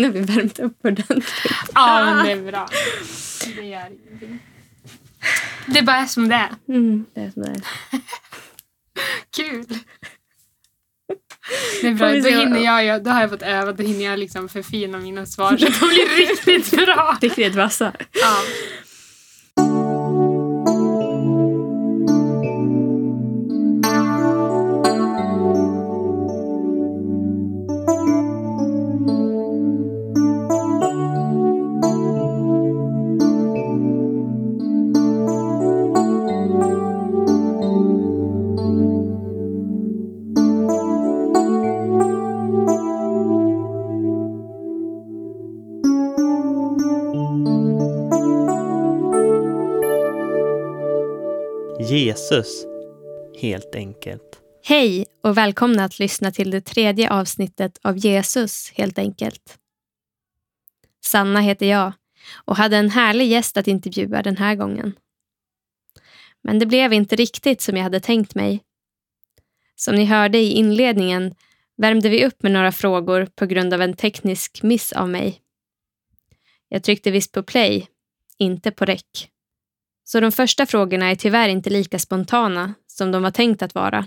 Nu har vi värmt upp ordentligt. Ja, men det är bra. Det gör ingenting. Det bara är som det är. Mm, det är som det är. Kul! Det är bra, då, hinner jag, jag, då har jag fått öva, då hinner jag liksom förfina mina svar så de blir riktigt bra. Riktigt vassa. Ja. Jesus, helt enkelt. Hej och välkomna att lyssna till det tredje avsnittet av Jesus helt enkelt. Sanna heter jag och hade en härlig gäst att intervjua den här gången. Men det blev inte riktigt som jag hade tänkt mig. Som ni hörde i inledningen värmde vi upp med några frågor på grund av en teknisk miss av mig. Jag tryckte visst på play, inte på rec. Så de första frågorna är tyvärr inte lika spontana som de var tänkt att vara.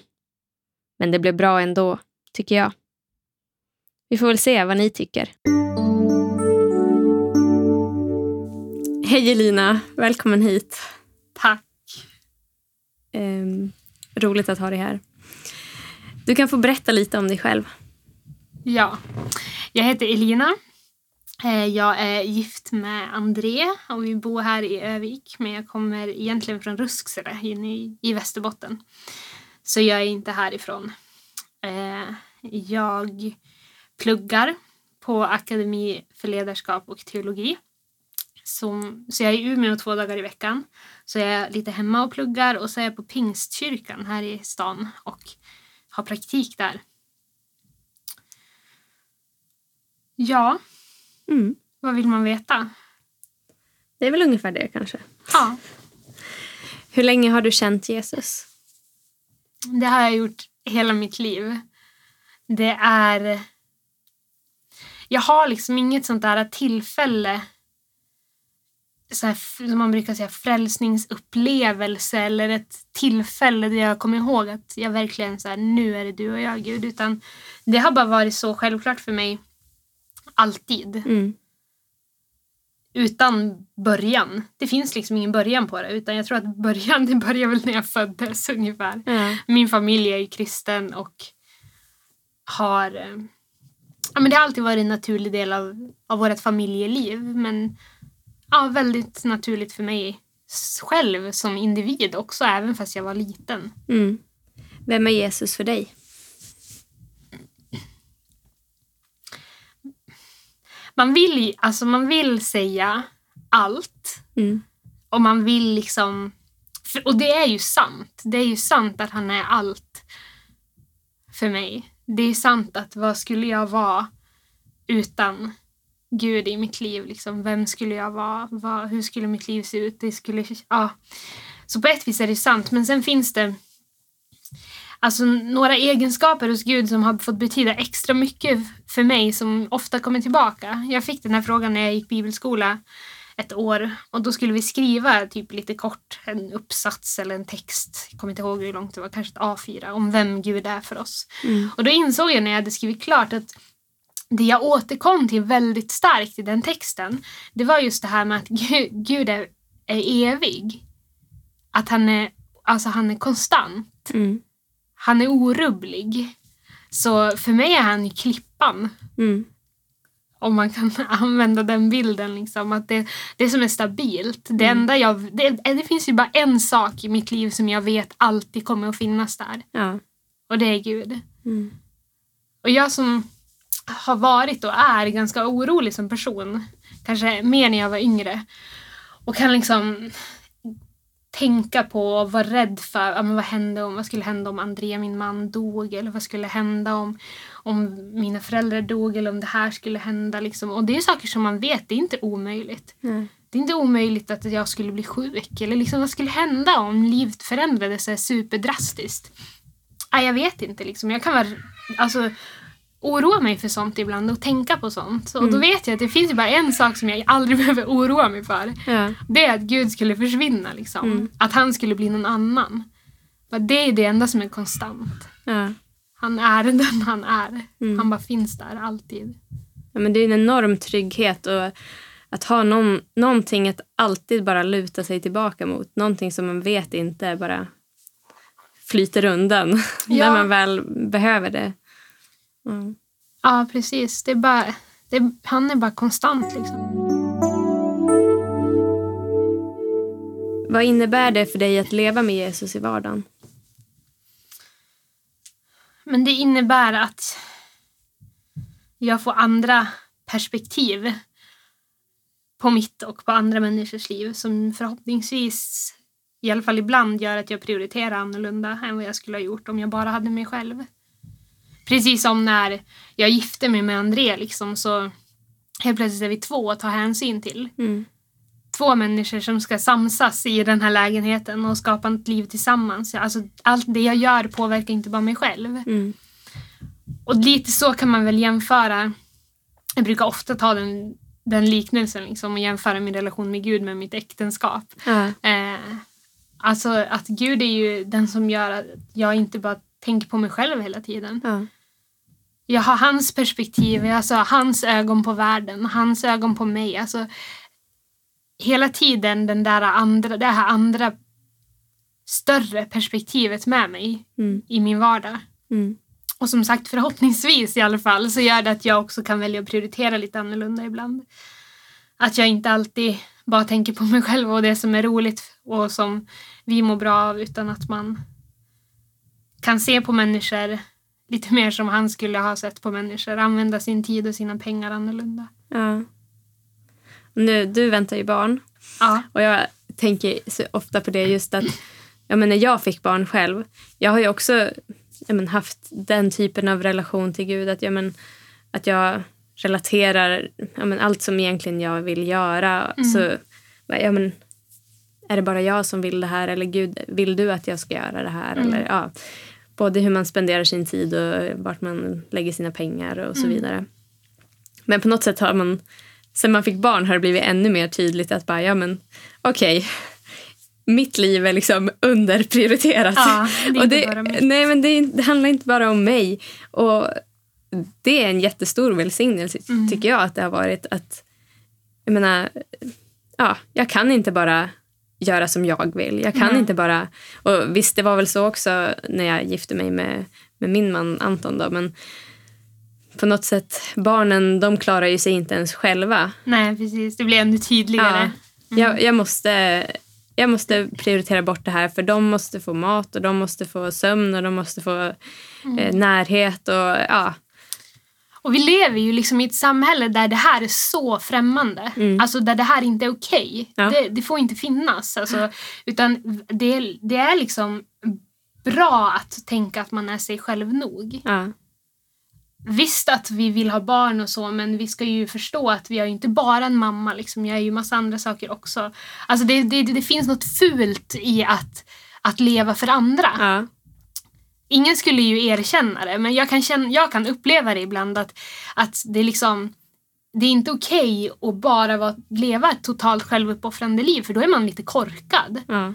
Men det blev bra ändå, tycker jag. Vi får väl se vad ni tycker. Hej Elina, välkommen hit. Tack. Ehm, roligt att ha dig här. Du kan få berätta lite om dig själv. Ja. Jag heter Elina. Eh, jag är gift med André och vi bor här i Övik men jag kommer egentligen från Rusksele inne i, i Västerbotten. Så jag är inte härifrån. Eh, jag pluggar på Akademi för ledarskap och teologi. Som, så jag är i Umeå två dagar i veckan. Så jag är lite hemma och pluggar och så är jag på Pingstkyrkan här i stan och har praktik där. Ja, Mm. vad vill man veta? Det är väl ungefär det kanske. Ja, Hur länge har du känt Jesus? det har jag gjort hela mitt liv. Det är... Jag har liksom inget sånt där tillfälle så här, som man brukar säga frälsningsupplevelse eller ett tillfälle där jag kommer ihåg att jag verkligen så här, nu är det du och jag Gud. Utan det har bara varit så självklart för mig alltid. Mm. utan början. Det finns liksom ingen början på det utan jag tror att början det börjar väl när jag föddes ungefär. Ja. Min familj är ju kristen och har eh, ja, men det har alltid varit en naturlig del av, av vårt familjeliv men ja, väldigt naturligt för mig själv som individ också även fast jag var liten. Mm. Vem är Jesus för dig? Man vill, alltså man vill säga allt Mm. Och man vill liksom... för- Och det är ju sant. Det är ju sant att han är allt för mig. Det är sant att vad skulle jag vara utan Gud i mitt liv? Liksom, vem skulle jag vara? Vad, hur skulle mitt liv se ut? Det skulle, ja. Så på ett vis är det sant. Men sen finns det alltså, några egenskaper hos Gud som har fått betyda extra mycket för mig som ofta kommer tillbaka. Jag fick den här frågan när jag gick bibelskola ett år och då skulle vi skriva typ lite kort en uppsats eller en text, jag kommer inte ihåg hur långt det var, kanske ett A4 om vem Gud är för oss. Mm. Och då insåg jag när jag hade skrivit klart att det jag återkom till väldigt starkt i den texten det var just det här med att Gud, Gud är, är evig. Att han är, alltså han är konstant. Mm. Han är orubblig. Så för mig är han ju klippan Mm. om man kan använda den bilden. Liksom, att det, det som är stabilt. Det, enda jag, det, det finns ju bara en sak i mitt liv som jag vet alltid kommer att finnas där. Ja. Och det är Gud. Mm. Och jag som har varit och är ganska orolig som person. Kanske mer när jag var yngre. Och kan liksom tänka på och vara rädd för ja, men vad, hände om, vad skulle hända om André, min man, dog. Eller vad skulle hända om, om mina föräldrar dog. Eller om det här skulle hända. Liksom. Och det är saker som man vet, det är inte omöjligt. Nej. Det är inte omöjligt att jag skulle bli sjuk. Eller liksom, vad skulle hända om livet förändrades så superdrastiskt? Nej, jag vet inte. Liksom. Jag kan vara alltså, oroa mig för sånt ibland och tänka på sånt. Så, Och då Mm. vet jag att det finns bara en sak som jag aldrig behöver oroa mig för. Ja. Det är att Gud skulle försvinna. Liksom. Mm. Att han skulle bli någon annan. För Det är det enda som är konstant. Ja. Han är den han är. Mm. Han bara finns där alltid. Ja, men det är en enorm trygghet och att ha någon, någonting att alltid bara luta sig tillbaka mot. Någonting som man vet inte bara flyter undan Ja. när man väl behöver det. Mm. Ja, precis. Det är bara, det är, han är bara konstant. Liksom. Vad innebär det för dig att leva med Jesus i vardagen? Men det innebär att jag får andra perspektiv på mitt och på andra människors liv som förhoppningsvis, i alla fall ibland, gör att jag prioriterar annorlunda än vad jag skulle ha gjort om jag bara hade mig själv. Precis som när jag gifte mig med André liksom, så helt plötsligt är vi två att ta hänsyn till. Mm. Två människor som ska samsas i den här lägenheten och skapa ett liv tillsammans. Alltså, allt det jag gör påverkar inte bara mig själv. Mm. Och lite så kan man väl jämföra. Jag brukar ofta ta den, den liknelsen liksom, och jämföra min relation med Gud med mitt äktenskap. Ja. Eh, alltså att Gud är ju den som gör att jag inte bara tänker på mig själv hela tiden. Ja. Jag har hans perspektiv, alltså hans ögon på världen, hans ögon på mig. Alltså, hela tiden den där andra, det här andra större perspektivet med mig Mm. i min vardag. Mm. Och som sagt, förhoppningsvis i alla fall så gör det att jag också kan välja att prioritera lite annorlunda ibland. Att jag inte alltid bara tänker på mig själv och det som är roligt och som vi mår bra av utan att man kan se på människor lite mer som han skulle ha sett på människor. Använda sin tid och sina pengar annorlunda. Ja. Nu, du väntar ju barn Ja. och jag tänker ofta på det just att ja, men när jag fick barn själv, jag har ju också ja, men, haft den typen av relation till Gud att, ja, men, att jag relaterar ja, men, allt som egentligen jag vill göra. Så, ja, men, är det bara jag som vill det här eller Gud, vill du att jag ska göra det här? Mm. Eller, ja, både hur man spenderar sin tid och vart man lägger sina pengar och så vidare. Men på något sätt har man, sen man fick barn har det blivit ännu mer tydligt att bara, ja men okej, mitt liv är liksom underprioriterat. Ja, det och det. Nej, men det, det handlar inte bara om mig. Och det är en jättestor välsignelse, Mm. tycker jag, att det har varit att, jag menar, ja, jag kan inte bara göra som jag vill. Jag kan Nej. inte bara... Och visst, det var väl så också när jag gifte mig med, med min man Anton. Då, men på något sätt, barnen de klarar ju sig inte ens själva. Nej, precis. Det blir ännu tydligare. Ja. Jag, jag, måste, jag måste prioritera bort det här för de måste få mat och de måste få sömn och de måste få eh, närhet. Och, ja. Och vi lever ju liksom i ett samhälle där det här är så främmande. Mm. Alltså där det här inte är okej. Ja. Det, det får inte finnas. Alltså, utan det, det är liksom bra att tänka att man är sig själv nog. Ja. Visst att vi vill ha barn och så men vi ska ju förstå att vi är ju inte bara en mamma. Liksom. Jag är ju massa andra saker också. Alltså det, det, det finns något fult i att, att leva för andra. Ja. Ingen skulle ju erkänna det, men jag kan, känna, jag kan uppleva det ibland att, att det är liksom det är inte okej att bara vara, leva ett totalt självuppoffrande liv för då är man lite korkad. Ja.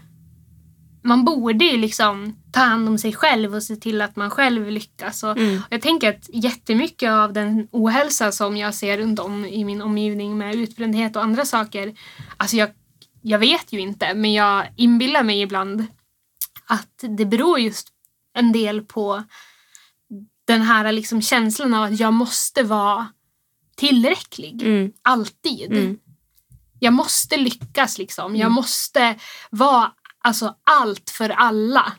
Man borde ju liksom ta hand om sig själv och se till att man själv lyckas. Och Mm. Jag tänker att jättemycket av den ohälsa som jag ser runt om i min omgivning med utbrändhet och andra saker. Alltså jag, jag vet ju inte men jag inbillar mig ibland att det beror just en del på den här liksom känslan av att jag måste vara tillräcklig. Mm. Alltid. Mm. Jag måste lyckas liksom. Jag Mm. måste vara alltså, allt för alla.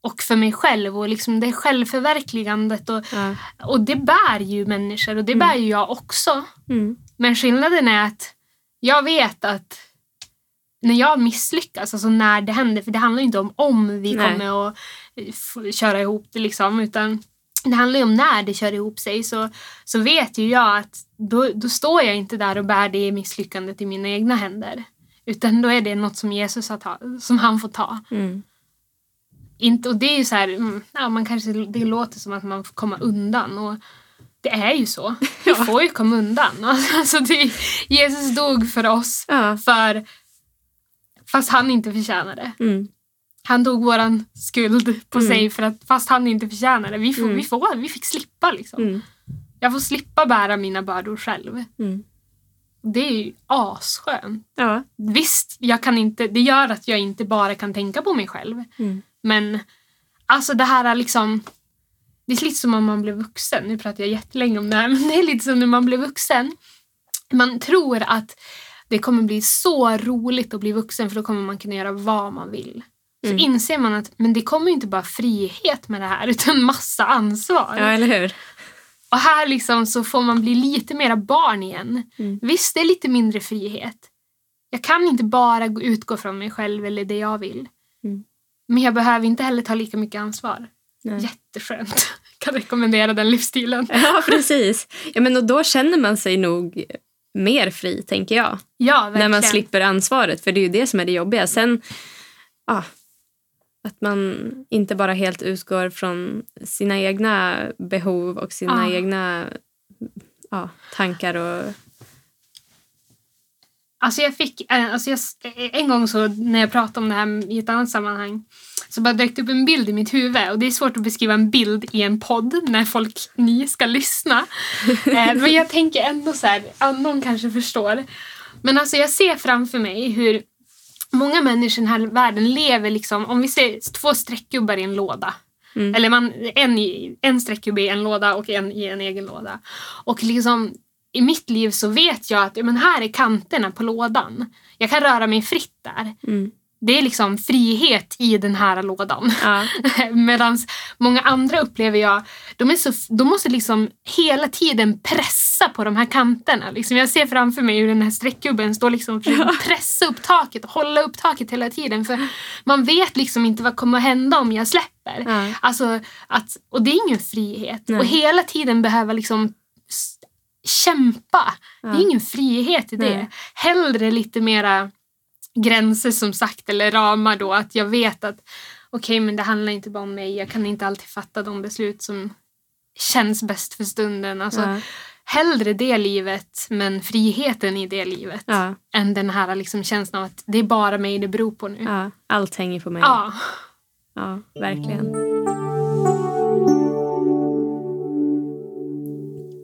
Och för mig själv och liksom det självförverkligandet. Och, Ja. och det bär ju människor och det bär ju jag också. Mm. Men skillnaden är att jag vet att när jag misslyckas, alltså när det händer, för det handlar ju inte om om vi Nej. kommer att köra ihop det liksom, utan det handlar ju om när det kör ihop sig så, så vet ju jag att då, då står jag inte där och bär det misslyckandet i mina egna händer. Utan då är det något som Jesus har ta, som han får ta. Mm. Inte, och det är ju så här, mm, ja, man kanske, det låter som att man får komma undan. Och det är ju så. Vi får ju komma undan. Alltså det, Jesus dog för oss, Ja. för, fast han inte förtjänade. Mm. Han tog våran skuld på Mm. sig för att, fast han inte förtjänade. Vi, får, Mm. vi, får, vi fick slippa liksom. Mm. Jag får slippa bära mina bördor själv. Mm. Det är ju asskönt. Ja. Visst, jag kan inte, det gör att jag inte bara kan tänka på mig själv. Mm. Men alltså det här är liksom... Det är lite som om man blir vuxen. Nu pratar jag jättelänge om det här, men det är lite som när man blir vuxen. Man tror att det kommer bli så roligt att bli vuxen för då kommer man kunna göra vad man vill. Så Mm. inser man att men det kommer inte bara frihet med det här utan massa ansvar. ja, eller hur? Och här liksom så får man bli lite mera barn igen. Mm. Visst, det är lite mindre frihet. Jag kan inte bara gå- utgå från mig själv eller det jag vill. Mm. Men jag behöver inte heller ta lika mycket ansvar. Nej. Jätteskönt. Kan rekommendera den livsstilen. Ja, precis. Ja, men och då känner man sig nog mer fri, tänker jag. Ja, verkligen. När man slipper ansvaret, för det är ju det som är det jobbiga. Sen, ja, att man inte bara helt utgår från sina egna behov och sina Ja. egna ja, tankar och... Alltså jag fick, eh, alltså jag, en gång så när jag pratade om det här i ett annat sammanhang så bara dök det upp en bild i mitt huvud och det är svårt att beskriva en bild i en podd när folk, ni ska lyssna. Eh, Men jag tänker ändå så här, ja, någon kanske förstår. Men alltså jag ser framför mig hur många människor i den här världen lever liksom, om vi ser två streckgubbar i en låda. Mm. Eller man, en, en streckgubbe i en låda och en i en egen låda. Och liksom i mitt liv så vet jag att men här är kanterna på lådan. Jag kan röra mig fritt där. Mm. Det är liksom frihet i den här lådan. Ja, Medan många andra upplever jag, de, är så, de måste liksom hela tiden pressa på de här kanterna. Liksom jag ser framför mig hur den här streckgubben står liksom och försöker pressa upp taket och hålla upp taket hela tiden. För man vet liksom inte vad kommer att hända om jag släpper. ja, Alltså att, och det är ingen frihet. Nej. Och hela tiden behöva liksom kämpa. Det Ja. är ingen frihet i det. Nej. Hellre lite mera gränser som sagt eller ramar då. Att jag vet att okej men det handlar inte bara om mig. Jag kan inte alltid fatta de beslut som känns bäst för stunden. Alltså, ja, Hellre det livet men friheten i det livet. ja, Än den här liksom känslan av att det är bara mig det beror på nu. ja. Allt hänger på mig. Ja. Ja, verkligen.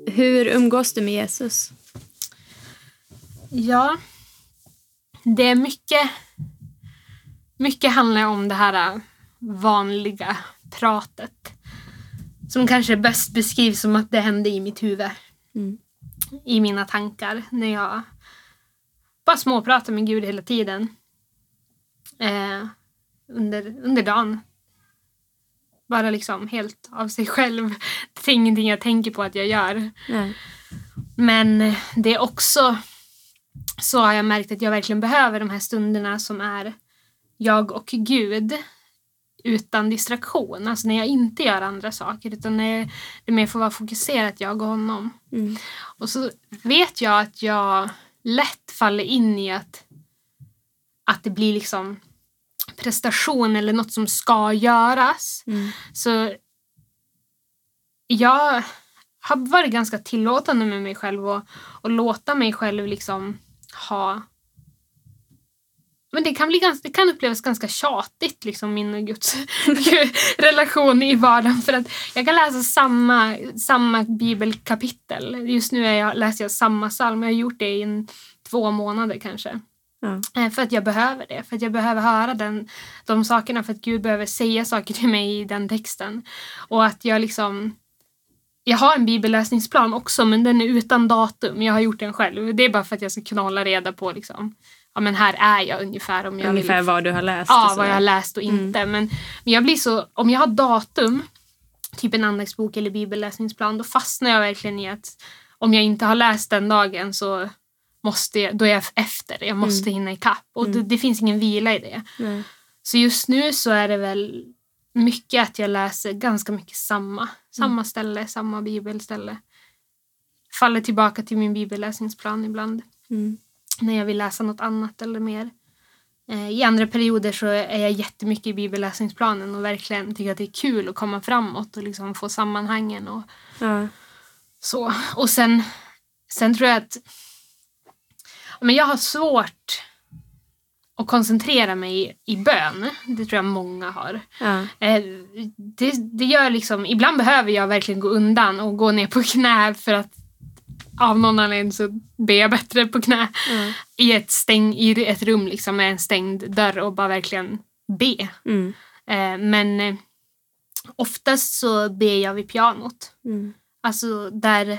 Hur umgås du med Jesus? Ja. Det är mycket... Mycket handlar om det här äh, vanliga pratet. Som kanske bäst beskrivs som att det hände i mitt huvud. Mm. I mina tankar. När jag bara småpratar med Gud hela tiden. Eh, under, under dagen. Bara liksom helt av sig själv. Det är ingenting jag tänker på att jag gör. Nej. Men det är också så har jag märkt att jag verkligen behöver de här stunderna som är jag och Gud utan distraktion. Alltså när jag inte gör andra saker utan när det mer får vara fokuserat jag och honom. Mm. Och så vet jag att jag lätt faller in i att, att det blir liksom prestation eller något som ska göras. Mm. Så jag har varit ganska tillåtande med mig själv och, och låta mig själv liksom ha... Men det kan, bli ganska, det kan upplevas ganska tjatigt, liksom, min och Guds relation i vardagen. För att jag kan läsa samma, samma bibelkapitel. Just nu är jag, läser jag samma psalm. Jag har gjort det i en, två månader kanske. Ja. Eh, För att jag behöver det. För att jag behöver höra den, de sakerna. För att Gud behöver säga saker till mig i den texten. Och att jag liksom... Jag har en bibelläsningsplan också men den är utan datum. Jag har gjort den själv. Det är bara för att jag ska kunna hålla reda på liksom, ja men här är jag ungefär om jag Ungefär vill. vad du har läst. Ja, vad jag har läst och Mm. inte. Men, men jag blir så, om jag har datum, typ en andaktsbok eller bibelläsningsplan, då fastnar jag verkligen i att om jag inte har läst den dagen så måste jag, då är jag efter. Jag måste hinna ikapp. Och det, Mm. det finns ingen vila i det. Nej. Så just nu så är det väl mycket att jag läser ganska mycket samma. Samma ställe, samma bibelställe. Faller tillbaka till min bibelläsningsplan ibland Mm. när jag vill läsa något annat eller mer. Eh, I andra perioder så är jag jättemycket i bibelläsningsplanen och verkligen tycker att det är kul att komma framåt och liksom få sammanhangen. Och, Ja. Så. Och sen, sen tror jag att men jag har svårt att koncentrera mig i bön. Det tror jag många har. Ja. Eh, det, det gör liksom, ibland behöver jag verkligen gå undan och gå ner på knä för att av någon anledning så ber jag bättre på knä Ja. i ett, stäng, i ett rum liksom med en stängd dörr och bara verkligen be. Mm. Eh, men eh, oftast så ber jag vid pianot. Mm. Alltså där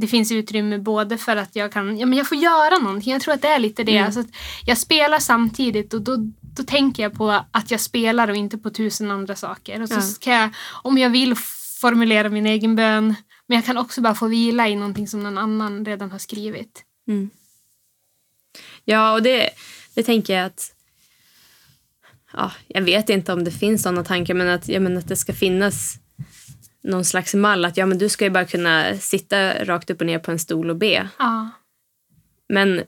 det finns utrymme både för att jag kan, ja men jag får göra någonting. Jag tror att det är lite det. Mm. Alltså att jag spelar samtidigt och då, då tänker jag på att jag spelar och inte på tusen andra saker. Och så Ja. ska jag, om jag vill, formulera min egen bön. Men jag kan också bara få vila i någonting som någon annan redan har skrivit. Mm. Ja, och det, det tänker jag att... Ja, jag vet inte om det finns såna tankar, men att, ja, men att det ska finnas någon slags mall. Att ja, men du ska ju bara kunna sitta rakt upp och ner på en stol och be. Ja. Men,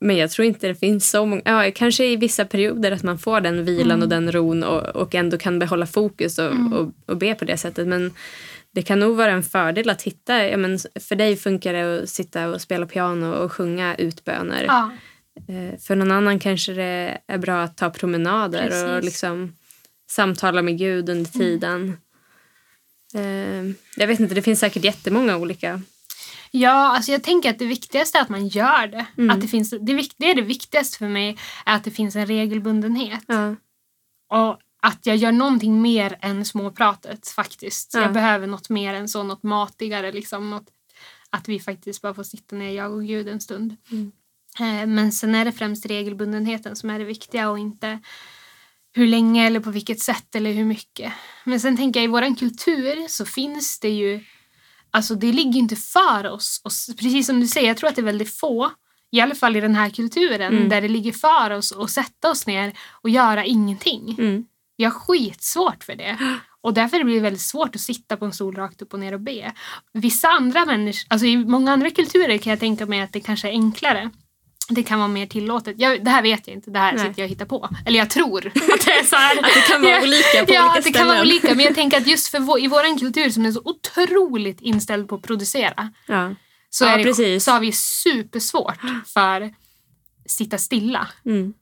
men jag tror inte det finns så många... Ja, kanske i vissa perioder att man får den vilan och den ron och, och ändå kan behålla fokus och, och, och be på det sättet. Men det kan nog vara en fördel att hitta... Ja, men för dig funkar det att sitta och spela piano och sjunga utböner. ja. Eh, För någon annan kanske det är bra att ta promenader och Precis. Mm. liksom samtala med Gud under tiden. Eh, Jag vet inte, det finns säkert jättemånga olika. Ja, alltså jag tänker att det viktigaste är att man gör det. Mm. Att det, finns, det, det är det viktigaste för mig, är att det finns en regelbundenhet. Ja. Och att jag gör någonting mer än småpratet faktiskt. Ja. Jag behöver något mer än så, något matigare. Liksom, något, att vi faktiskt bara får sitta ner, jag och Gud, en stund. Mm. Eh, Men sen är det främst regelbundenheten som är det viktiga och inte hur länge eller på vilket sätt eller hur mycket. Men sen tänker jag i våran kultur så finns det ju, alltså det ligger ju inte för oss. Och precis som du säger, jag tror att det är väldigt få, i alla fall i den här kulturen, Mm. där det ligger för oss att sätta oss ner och göra ingenting. Mm. Jag har skitsvårt för det. Och därför blir det väldigt svårt att sitta på en stol rakt upp och ner och be. Vissa andra människor, alltså i många andra kulturer kan jag tänka mig att det kanske är enklare. Det kan vara mer tillåtet. Jag, det här vet jag inte, det här Nej. sitter jag och hittar på. Eller jag tror att det är så här. Att det kan vara olika på ja, olika det kan vara olika. Men jag tänker att just för vår, i vår kultur som är så otroligt inställd på att producera Ja. så, Ja, är det, så har vi supersvårt för sitta stilla. Mm.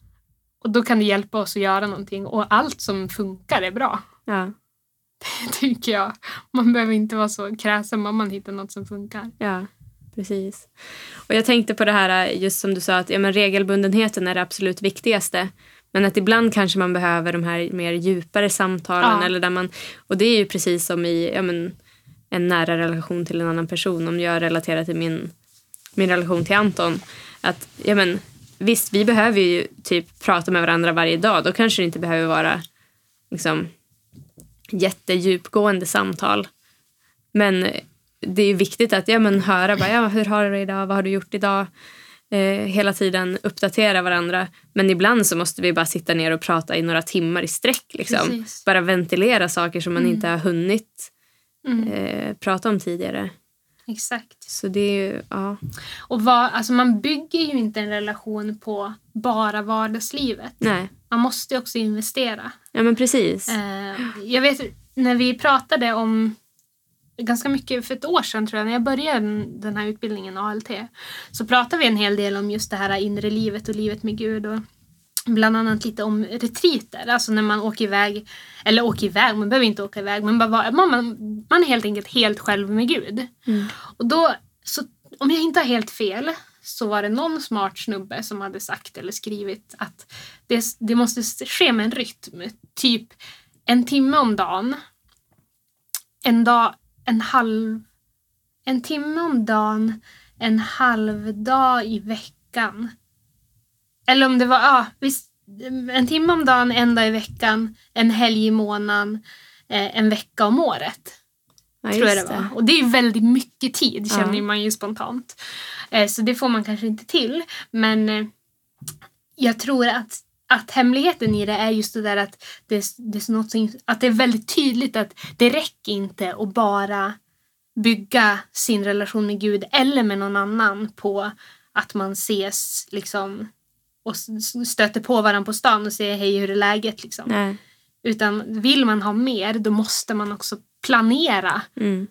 Och då kan det hjälpa oss att göra någonting. Och allt som funkar är bra. Ja. tycker jag. Man behöver inte vara så kräsen om man hittar något som funkar. ja, precis. Och jag tänkte på det här just som du sa att ja, men regelbundenheten är det absolut viktigaste. Men att ibland kanske man behöver de här mer djupare samtalen. Ja. Eller där man, och det är ju precis som i ja, men, en nära relation till en annan person. Om jag relaterar till min, min relation till Anton. Att, ja, men, visst, vi behöver ju typ prata med varandra varje dag. Då kanske det inte behöver vara liksom, jättedjupgående samtal. Men det är viktigt att ja, men, höra bara, ja, hur har du det idag, vad har du gjort idag? Eh, hela tiden uppdatera varandra. Men ibland så måste vi bara sitta ner och prata i några timmar i sträck. Liksom. Bara ventilera saker som man inte har hunnit Mm. eh, prata om tidigare. Exakt. Så det är ju, ja. Och vad, alltså man bygger ju inte en relation på bara vardagslivet. Nej. Man måste ju också investera. Ja men precis. Eh, jag vet när vi pratade om ganska mycket för ett år sedan tror jag, när jag började den- här utbildningen ALT, så pratade vi en hel del om just det här inre livet och livet med Gud. Och bland annat lite om retriter, alltså när man åker iväg, eller åker iväg, man behöver inte åka iväg, men bara, man, man, man är helt enkelt helt själv med Gud. Mm. Och då, så, om jag inte har helt fel, så var det någon smart snubbe som hade sagt eller skrivit att det, det måste ske med en rytm. Typ en timme om dagen, en dag, en halv, en timme om dagen, en halv dag i veckan. Eller om det var, ja, visst, en timme om dagen, en dag i veckan, en helg i månaden, eh, en vecka om året ja, tror jag det var. Och det är väldigt mycket tid Ja. känner man ju spontant. Eh, så det får man kanske inte till. Men eh, jag tror att, att hemligheten i det är just det där att det, är- det, är något att det är väldigt tydligt att det räcker inte att bara bygga sin relation med Gud eller med någon annan på att man ses liksom och stöter på varandra på stan och säger hej hur är läget liksom. Nej. Utan vill man ha mer då måste man också planera Mm.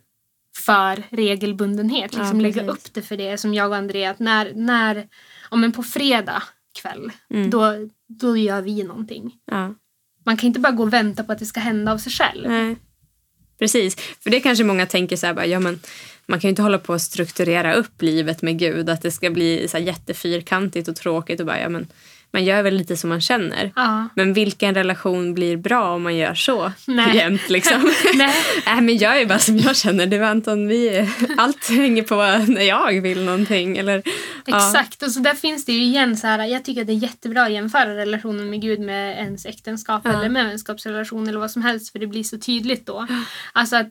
för regelbundenhet. Ja, Liksom lägga precis. upp det för det som jag och Andrea. Att när, när, om en på fredag kväll, Mm. då, då gör vi någonting. Ja. Man kan inte bara gå och vänta på att det ska hända av sig själv. Nej. Precis, för det kanske många tänker så här, bara, ja men man kan ju inte hålla på att strukturera upp livet med Gud, att det ska bli så jättefyrkantigt och tråkigt och bara, ja men man gör väl lite som man känner. Ja. Men vilken relation blir bra om man gör så Nej. jämt liksom? Nej. Nej men jag är bara som jag känner. Du Anton, vi, allt hänger på när jag vill någonting. Eller, ja. Exakt, och så där finns det ju igen så här, jag tycker att det är jättebra att jämföra relationen med Gud med ens äktenskap Ja. eller med vänskapsrelation eller vad som helst för det blir så tydligt då. Alltså att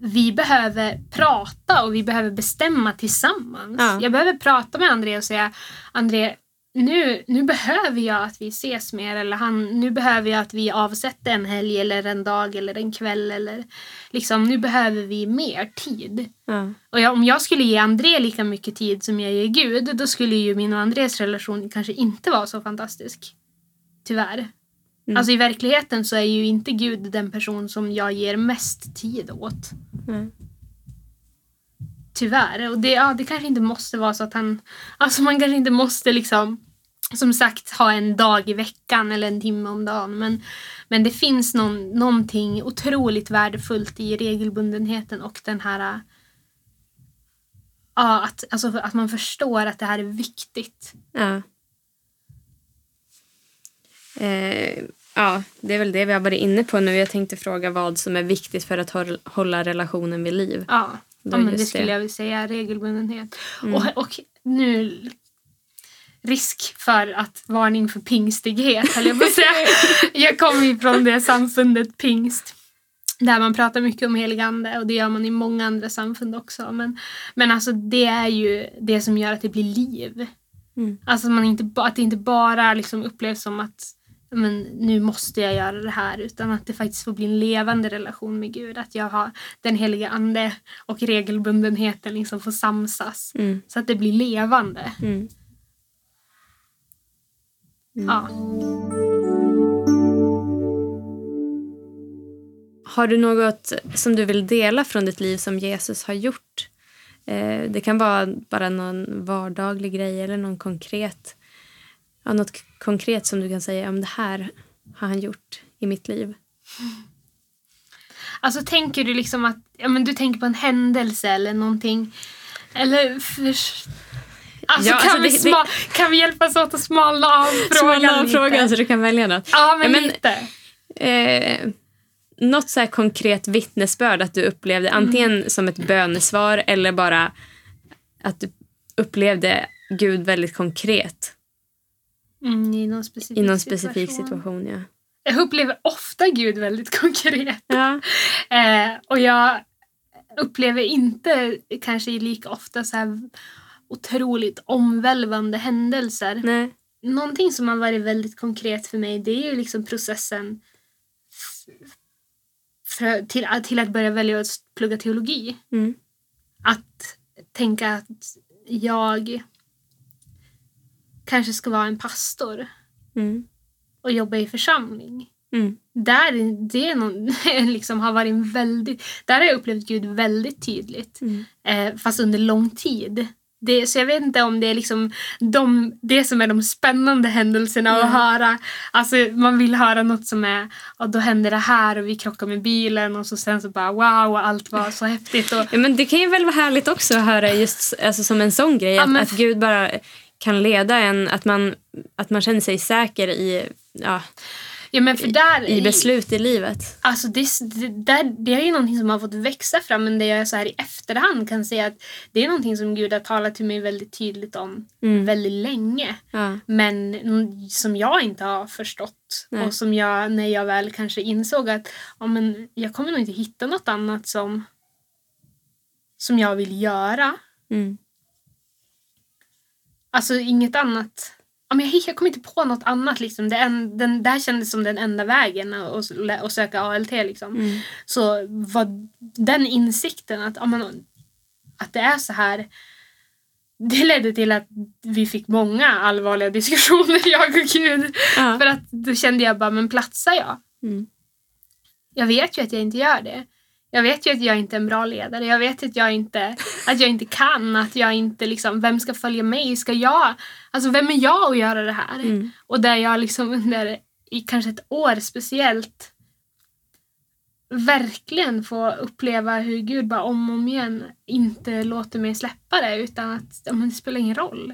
vi behöver prata och vi behöver bestämma tillsammans. Ja. Jag behöver prata med André och säga André, nu, nu behöver jag att vi ses mer eller han, nu behöver jag att vi avsätter en helg eller en dag eller en kväll eller liksom nu behöver vi mer tid. Ja. Och jag, om jag skulle ge André lika mycket tid som jag ger Gud, då skulle ju min och Andrés relation kanske inte vara så fantastisk. Tyvärr. Mm. Alltså i verkligheten så är ju inte Gud den person som jag ger mest tid åt. Nej. Tyvärr. Och det, ja, det kanske inte måste vara så att han... Alltså man kanske inte måste liksom som sagt ha en dag i veckan eller en timme om dagen. Men, men det finns någon, någonting otroligt värdefullt i regelbundenheten och den här... Ja, att, alltså, att man förstår att det här är viktigt. Ja. Eh, ja, det är väl det vi har varit inne på nu. Jag tänkte fråga vad som är viktigt för att håll- hålla relationen vid liv. Ja, ja men det skulle det. jag vilja säga. Regelbundenhet. Mm. Och, och nu risk för att varning för pingstighet höll jag på att säga. jag kommer ju från det samfundet pingst. Där man pratar mycket om helig ande och det gör man i många andra samfund också. Men, men alltså det är ju det som gör att det blir liv. Mm. Alltså man inte, att det inte bara liksom upplevs som att men, nu måste jag göra det här utan att det faktiskt får bli en levande relation med Gud. Att jag har den heliga ande och regelbundenheten liksom får samsas. Mm. Så att det blir levande. Mm. Ja. Har du något som du vill dela från ditt liv som Jesus har gjort? Eh, det kan vara bara någon vardaglig grej eller någon konkret. Ja, något konkret som du kan säga om det här har han gjort i mitt liv. Alltså tänker du liksom att ja, men du tänker på en händelse eller någonting? Eller för... Alltså, Ja, kan, alltså vi det- sma... kan vi hjälpas åt att smalna av frågan Smalna av frågan så du kan välja något. Ja, men, Ja, men- lite. Eh, något så här konkret vittnesbörd att du upplevde antingen som ett bönesvar eller bara att du upplevde Gud väldigt konkret Mm, I någon specifik, i någon specifik situation. ja. Jag upplever ofta Gud väldigt konkret. Ja. Eh, och jag upplever inte kanske lika ofta så här otroligt omvälvande händelser. Nej. Någonting som har varit väldigt konkret för mig det är ju liksom processen för, till, till att börja välja att plugga teologi. Mm. Att tänka att jag kanske ska vara en pastor Mm. och jobba i församling. Mm. Där det är någon, liksom har varit väldigt, där har jag upplevt Gud väldigt tydligt. Mm. Eh, fast under lång tid. Det, så jag vet inte om det är liksom de, det som är de spännande händelserna att Mm. höra. Alltså man vill höra något som är, och då hände det här och vi krockade med bilen och så sen så bara wow och allt var så häftigt. Och, Ja, men det kan ju väl vara härligt också att höra just alltså, som en sån grej. Ja, att, men- att Gud bara kan leda en, att man, att man känner sig säker i, ja, ja, men för där, i beslut i livet. Alltså det, det, där, det är ju någonting som har fått växa fram men det jag så här i efterhand kan säga att det är någonting som Gud har talat till mig väldigt tydligt om Mm. väldigt länge. Ja. Men som jag inte har förstått. Nej. Och som jag, när jag väl kanske insåg att ja, men jag kommer nog inte hitta något annat som, som jag vill göra. Mm. Alltså inget annat. Ja, men jag, jag kom inte på något annat. Liksom. Det, en, den, det här kändes som den enda vägen att, att, söka ALT. Liksom. Mm. Så var den insikten att, ja, men, att det är så här. Det ledde till att vi fick många allvarliga diskussioner, jag och Gud. Ja. För att då kände jag bara, men platsar jag? Mm. Jag vet ju att jag inte gör det. Jag vet ju att jag inte är en bra ledare. Jag vet att jag inte, att jag inte kan. Att jag inte liksom, vem ska följa mig? Ska jag, alltså vem är jag att göra det här? Mm. Och där jag liksom under i kanske ett år speciellt verkligen får uppleva hur Gud bara om och om igen inte låter mig släppa det utan att men det spelar ingen roll.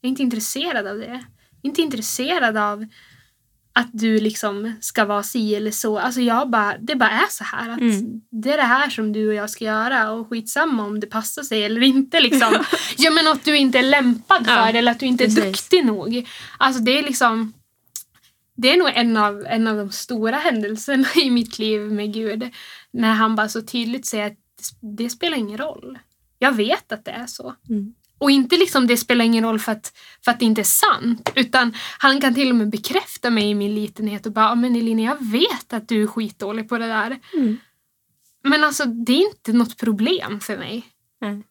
Jag är inte intresserad av det. Jag är inte intresserad av att du liksom ska vara si eller så. Alltså jag bara, det bara är så här. Att Mm. Det är det här som du och jag ska göra och skitsamma om det passar sig eller inte. Liksom. ja, men att du inte är lämpad för Ja, det eller att du inte är precis. duktig nog. Alltså det är liksom det är nog en av, en av de stora händelserna i mitt liv med Gud. När han bara så tydligt säger att det spelar ingen roll. Jag vet att det är så. Mm. Och inte liksom det spelar ingen roll för att, för att det inte är sant. Utan han kan till och med bekräfta mig i min litenhet och bara, "Ja, men Elina jag vet att du är skitdålig på det där. Mm. Men alltså det är inte något problem för mig. Nej.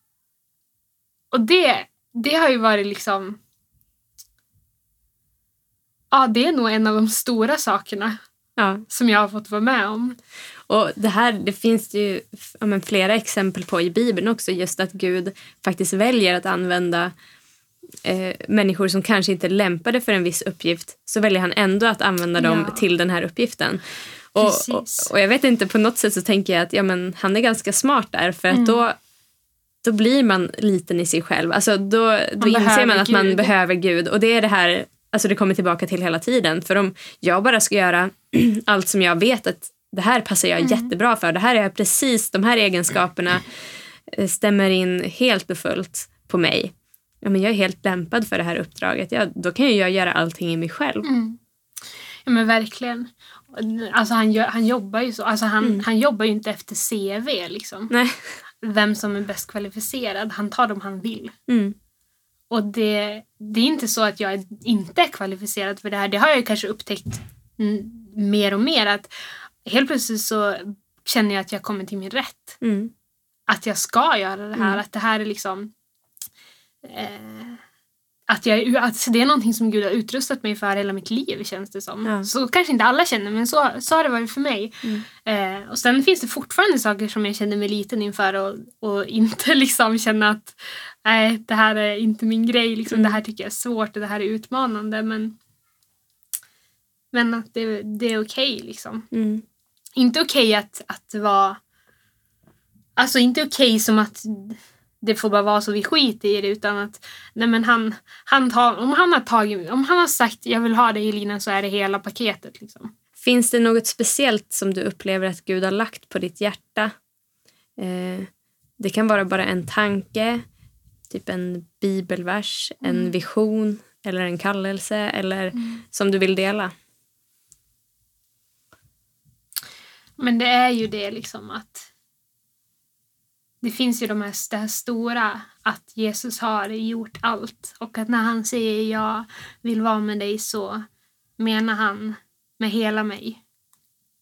Och det, det har ju varit liksom... Ja, det är nog en av de stora sakerna Ja. som jag har fått vara med om. Och det här det finns det ju ja, men flera exempel på i Bibeln också. Just att Gud faktiskt väljer att använda eh, människor som kanske inte är lämpade för en viss uppgift. Så väljer han ändå att använda dem Ja. till den här uppgiften. Och, och, och jag vet inte, på något sätt så tänker jag att ja, men han är ganska smart där. För att Mm. då, då blir man liten i sig själv. Alltså då då inser man att man Gud. behöver Gud. Och det är det här alltså det kommer tillbaka till hela tiden. För om jag bara ska göra allt som jag vet att det här passar jag Mm. jättebra för. Det här är precis de här egenskaperna eh, stämmer in helt och fullt på mig. Ja, men jag är helt lämpad för det här uppdraget. Ja, då kan ju jag göra allting i mig själv. Mm. Ja men verkligen. Alltså han, gör, han jobbar ju så. Alltså han, han jobbar ju inte efter CV liksom. Nej. Vem som är bäst kvalificerad. Han tar dem han vill. Mm. Och det, det är inte så att jag inte är kvalificerad för det här. Det har jag ju kanske upptäckt mer och mer. Att helt plötsligt så känner jag att jag kommer till min rätt. Mm. Att jag ska göra det här. Mm. Att det här är liksom... Eh, att, jag, att det är någonting som Gud har utrustat mig för hela mitt liv känns det som. Ja. Så kanske inte alla känner men så, så har det varit för mig. Mm. Eh, och sen finns det fortfarande saker som jag känner mig liten inför och, och inte liksom känna att nej, det här är inte min grej. Liksom, Mm. Det här tycker jag är svårt och det här är utmanande. Men, men att det, det är okej liksom. Mm. Inte okej att, att vara... Alltså inte okej som att det får bara vara så vi skiter i det utan att nej men han, han tar, om han har tagit, om han har sagt jag vill ha dig Elina så är det hela paketet liksom. Finns det något speciellt som du upplever att Gud har lagt på ditt hjärta? Eh, det kan vara bara en tanke, typ en bibelvers, en vision eller en kallelse eller som du vill dela. Men det är ju det liksom att det finns ju de här, det här stora att Jesus har gjort allt och att när han säger jag vill vara med dig så menar han med hela mig.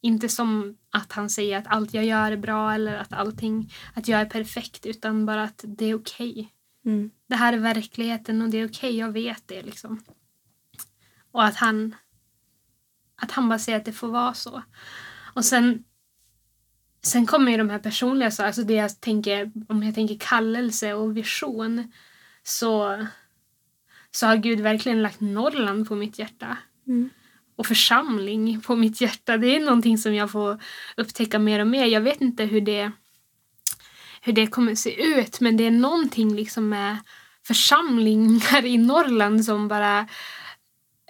Inte som att han säger att allt jag gör är bra eller att allting, att jag är perfekt utan bara att det är okej. Mm. Det här är verkligheten och det är okej, jag vet det liksom. Och att han att han bara säger att det får vara så. Och sen Sen kommer ju de här personliga sakerna, alltså det jag tänker, om jag tänker kallelse och vision så, så har Gud verkligen lagt Norrland på mitt hjärta. Mm. Och församling på mitt hjärta. Det är någonting som jag får upptäcka mer och mer. Jag vet inte hur det, hur det kommer se ut men det är någonting liksom med församlingar i Norrland som bara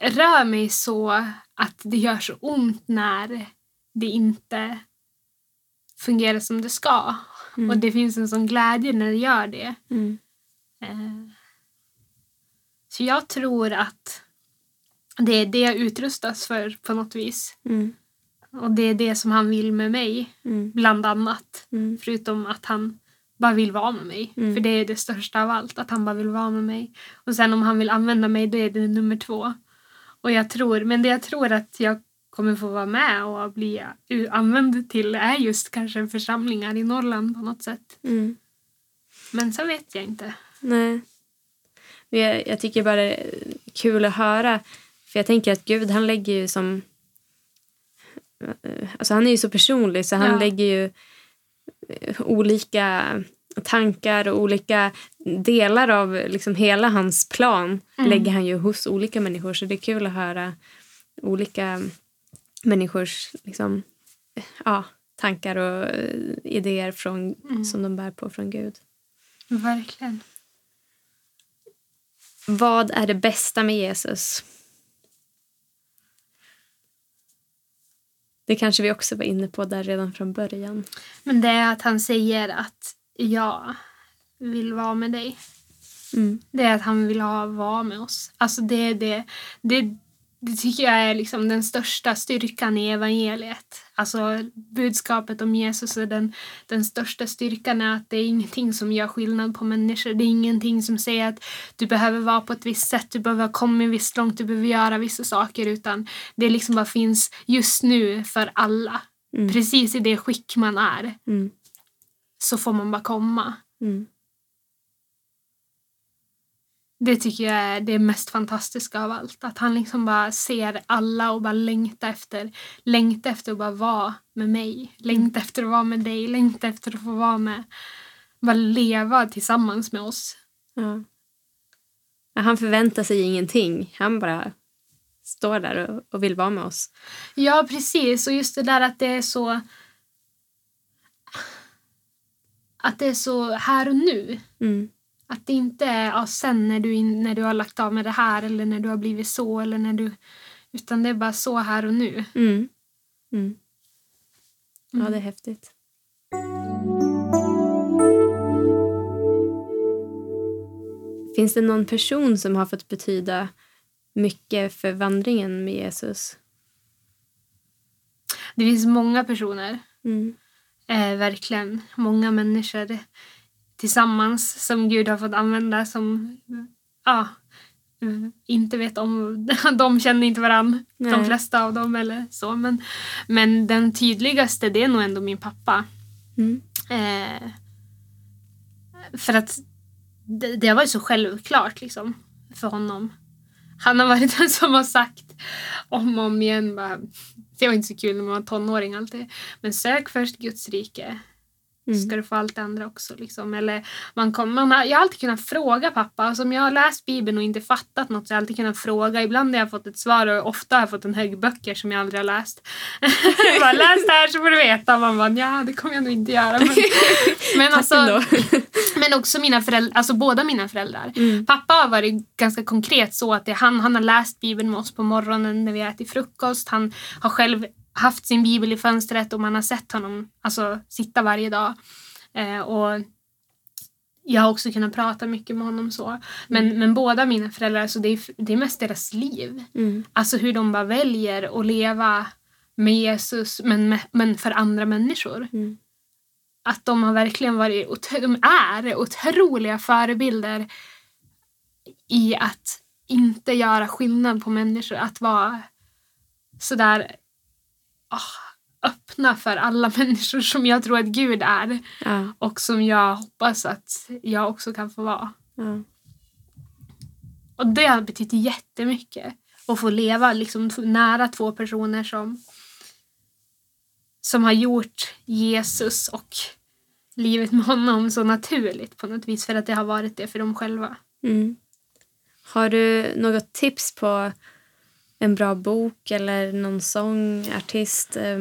rör mig så att det gör så ont när det inte fungerar som det ska. Mm. Och det finns en sån glädje när det gör det. Mm. Eh, Så jag tror att det är det jag utrustas för på något vis. Mm. Och det är det som han vill med mig, Mm. bland annat. Mm. Förutom att han bara vill vara med mig. Mm. För det är det största av allt, att han bara vill vara med mig. Och sen om han vill använda mig, då är det nummer två. Och jag tror, men det jag tror att jag kommer få vara med och bli använd till är just kanske församlingar i Norrland på något sätt. Mm. Men så vet jag inte. Nej. Jag tycker bara det är kul att höra. För jag tänker att Gud han lägger ju som... Alltså han är ju så personlig så han Ja. lägger ju eh, olika tankar och olika delar av liksom hela hans plan Mm. lägger han ju hos olika människor. Så det är kul att höra olika människors liksom, ja, tankar och eh, idéer från, Mm. som de bär på från Gud. Verkligen. Vad är det bästa med Jesus? Det kanske vi också var inne på där redan från början. Men det är att han säger att jag vill vara med dig. Mm. Det är att han vill ha vara med oss. Alltså det, det, det, det tycker jag är liksom den största styrkan i evangeliet. Alltså budskapet om Jesus är den, den största styrkan är att det är ingenting som gör skillnad på människor. Det är ingenting som säger att du behöver vara på ett visst sätt, du behöver ha kommit visst långt, du behöver göra vissa saker utan det liksom bara finns just nu för alla. Mm. Precis i det skick man är Mm. så får man bara komma. Mm. Det tycker jag är det mest fantastiska av allt. Att han liksom bara ser alla och bara längtar efter, längtar efter att bara vara med mig. Längtar efter att vara med dig, längtar efter att få vara med, bara leva tillsammans med oss. Ja. Han förväntar sig ingenting. Han bara står där och, och vill vara med oss. Ja, precis. Och just det där att det är så... Att det är så här och nu. Mm. Att det inte är ja, sen när du, när du har lagt av med det här eller när du har blivit så eller när du... Utan det är bara så här och nu. Mm. Mm. Ja, Mm. det är häftigt. Finns det någon person som har fått betyda mycket för vandringen med Jesus? Det finns många personer, Mm. eh, verkligen många människor tillsammans som Gud har fått använda som ja, inte vet om, de känner inte varann, de flesta av dem eller så. Men, men den tydligaste det är nog ändå min pappa. Mm. Eh, för att det, det har varit så självklart liksom för honom. Han har varit den som har sagt om och om igen bara, det var inte så kul när man var tonåring alltid, men sök först Guds rike Mm. ska du få allt det andra också. Liksom. Eller man kom, man har, jag har alltid kunnat fråga pappa. Alltså, om jag har läst Bibeln och inte fattat något så har jag alltid kunnat fråga. Ibland har jag fått ett svar och ofta har jag fått en hög böcker som jag aldrig har läst. jag bara, läs det här så får du veta. Man bara, ja det kommer jag nog inte göra. Men, men, alltså, men också mina föräldrar, alltså båda mina föräldrar. Mm. Pappa har varit ganska konkret så att det, han, han har läst Bibeln med oss på morgonen när vi ätit frukost. Han har själv haft sin bibel i fönstret och man har sett honom alltså, sitta varje dag. Eh, och jag har också kunnat prata mycket med honom så. Men, men båda mina föräldrar, alltså, det, är, det är mest deras liv. Mm. Alltså hur de bara väljer att leva med Jesus men, med, men för andra människor. Mm. Att de har verkligen varit, de är otroliga förebilder i att inte göra skillnad på människor. Att vara sådär ah, öppna för alla människor som jag tror att Gud är Ja, och som jag hoppas att jag också kan få vara. ja. Och det har betytt jättemycket. Att få leva liksom nära två personer som, som har gjort Jesus och livet med honom så naturligt på något vis för att det har varit det för dem själva. Mm. Har du något tips på en bra bok eller någon sång, artist, eh,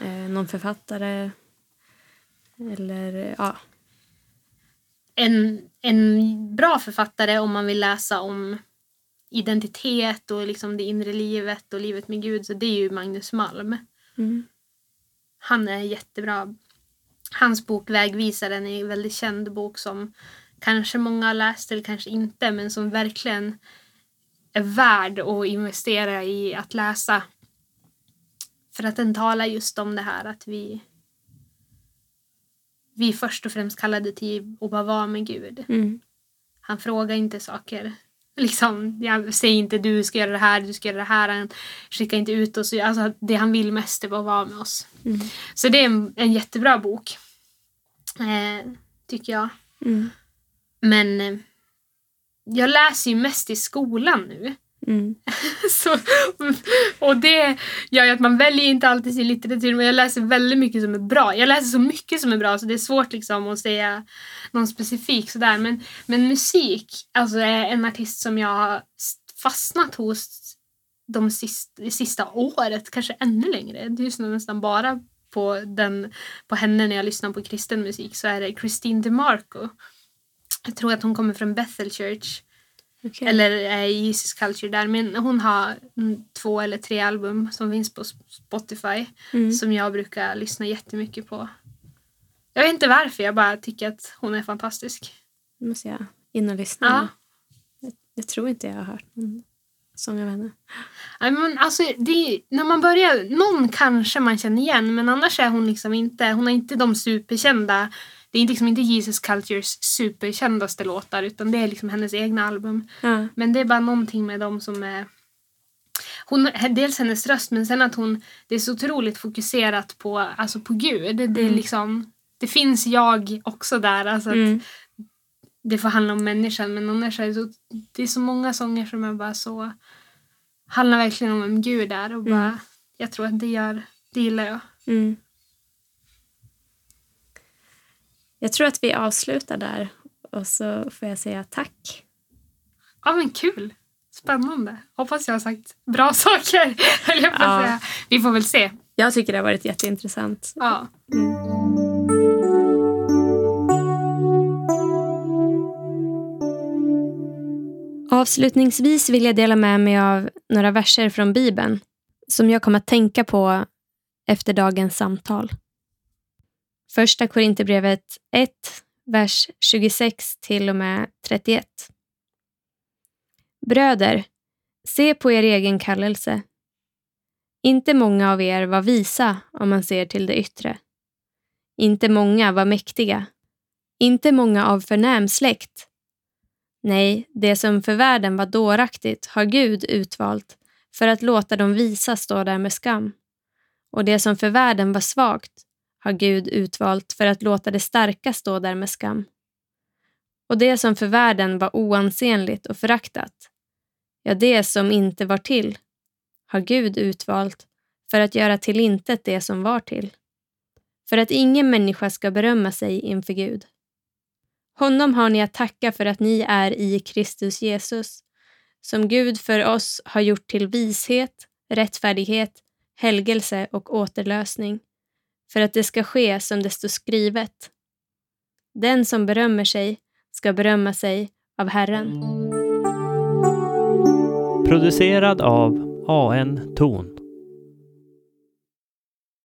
eh, någon författare? Eller ja. En, en bra författare om man vill läsa om identitet och liksom det inre livet och livet med Gud så det är ju Magnus Malm. Mm. Han är jättebra. Hans bok Vägvisaren är en väldigt känd bok som kanske många har läst eller kanske inte men som verkligen är värd att investera i att läsa. För att den talar just om det här att vi vi först och främst kallade till att bara vara med Gud. Mm. Han frågar inte saker. Liksom, jag säger inte du ska göra det här, du ska göra det här. Han skickar inte ut oss. Alltså, det han vill mest är bara att vara med oss. Mm. Så det är en, en jättebra bok. Eh, tycker jag. Mm. Men eh, jag läser ju mest i skolan nu. Mm. Så, och det gör ju att man väljer inte alltid sin litteratur men jag läser väldigt mycket som är bra. Jag läser så mycket som är bra så det är svårt liksom att säga någon specifik sådär. Men, men musik alltså är en artist som jag har fastnat hos de sista, det sista året, kanske ännu längre. Det är ju nästan bara på, den, på henne när jag lyssnar på kristen musik så är det Christine DeMarco. Jag tror att hon kommer från Bethel Church. Okay. Eller är i Jesus Culture där. Men hon har två eller tre album som finns på Spotify. Mm. Som jag brukar lyssna jättemycket på. Jag vet inte varför, jag bara tycker att hon är fantastisk. Nu måste jag in och lyssna. Ja. Jag, jag tror inte jag har hört någon sång av henne. Nej, men alltså, det, när man börjar, någon kanske man känner igen men annars är hon liksom inte, hon har inte de superkända det är liksom inte Jesus Cultures superkändaste låtar utan det är liksom hennes egna album. Ja. Men det är bara någonting med dem som är hon, dels hennes röst men sen att hon det är så otroligt fokuserat på, alltså på Gud. Det, Mm. liksom, det finns jag också där. Alltså att Mm. Det får handla om människan men annars är det, så, det är så många sånger som är bara så handlar verkligen om vem Gud är och bara, Mm. jag tror att det gör, det gillar jag. Mm. Jag tror att vi avslutar där och så får jag säga tack. Ja men kul! Spännande. Hoppas jag har sagt bra saker. höll jag på att Ja. säga. Vi får väl se. Jag tycker det har varit jätteintressant. Ja. Avslutningsvis vill jag dela med mig av några verser från Bibeln som jag kom att tänka på efter dagens samtal. Första Korinthierbrevet 1, vers 26 till och med 31. Bröder, se på er egen kallelse. Inte många av er var visa om man ser till det yttre. Inte många var mäktiga. Inte många av förnäm släkt. Nej, det som för världen var dåraktigt har Gud utvalt för att låta de visa stå där med skam. Och det som för världen var svagt har Gud utvalt för att låta det starka stå där med skam. Och det som för världen var oansenligt och föraktat, ja, det som inte var till, har Gud utvalt för att göra till intet det som var till. För att ingen människa ska berömma sig inför Gud. Honom har ni att tacka för att ni är i Kristus Jesus, som Gud för oss har gjort till vishet, rättfärdighet, helgelse och återlösning, för att det ska ske som det står skrivet. Den som berömmer sig ska berömma sig av Herren. Producerad av AN Ton.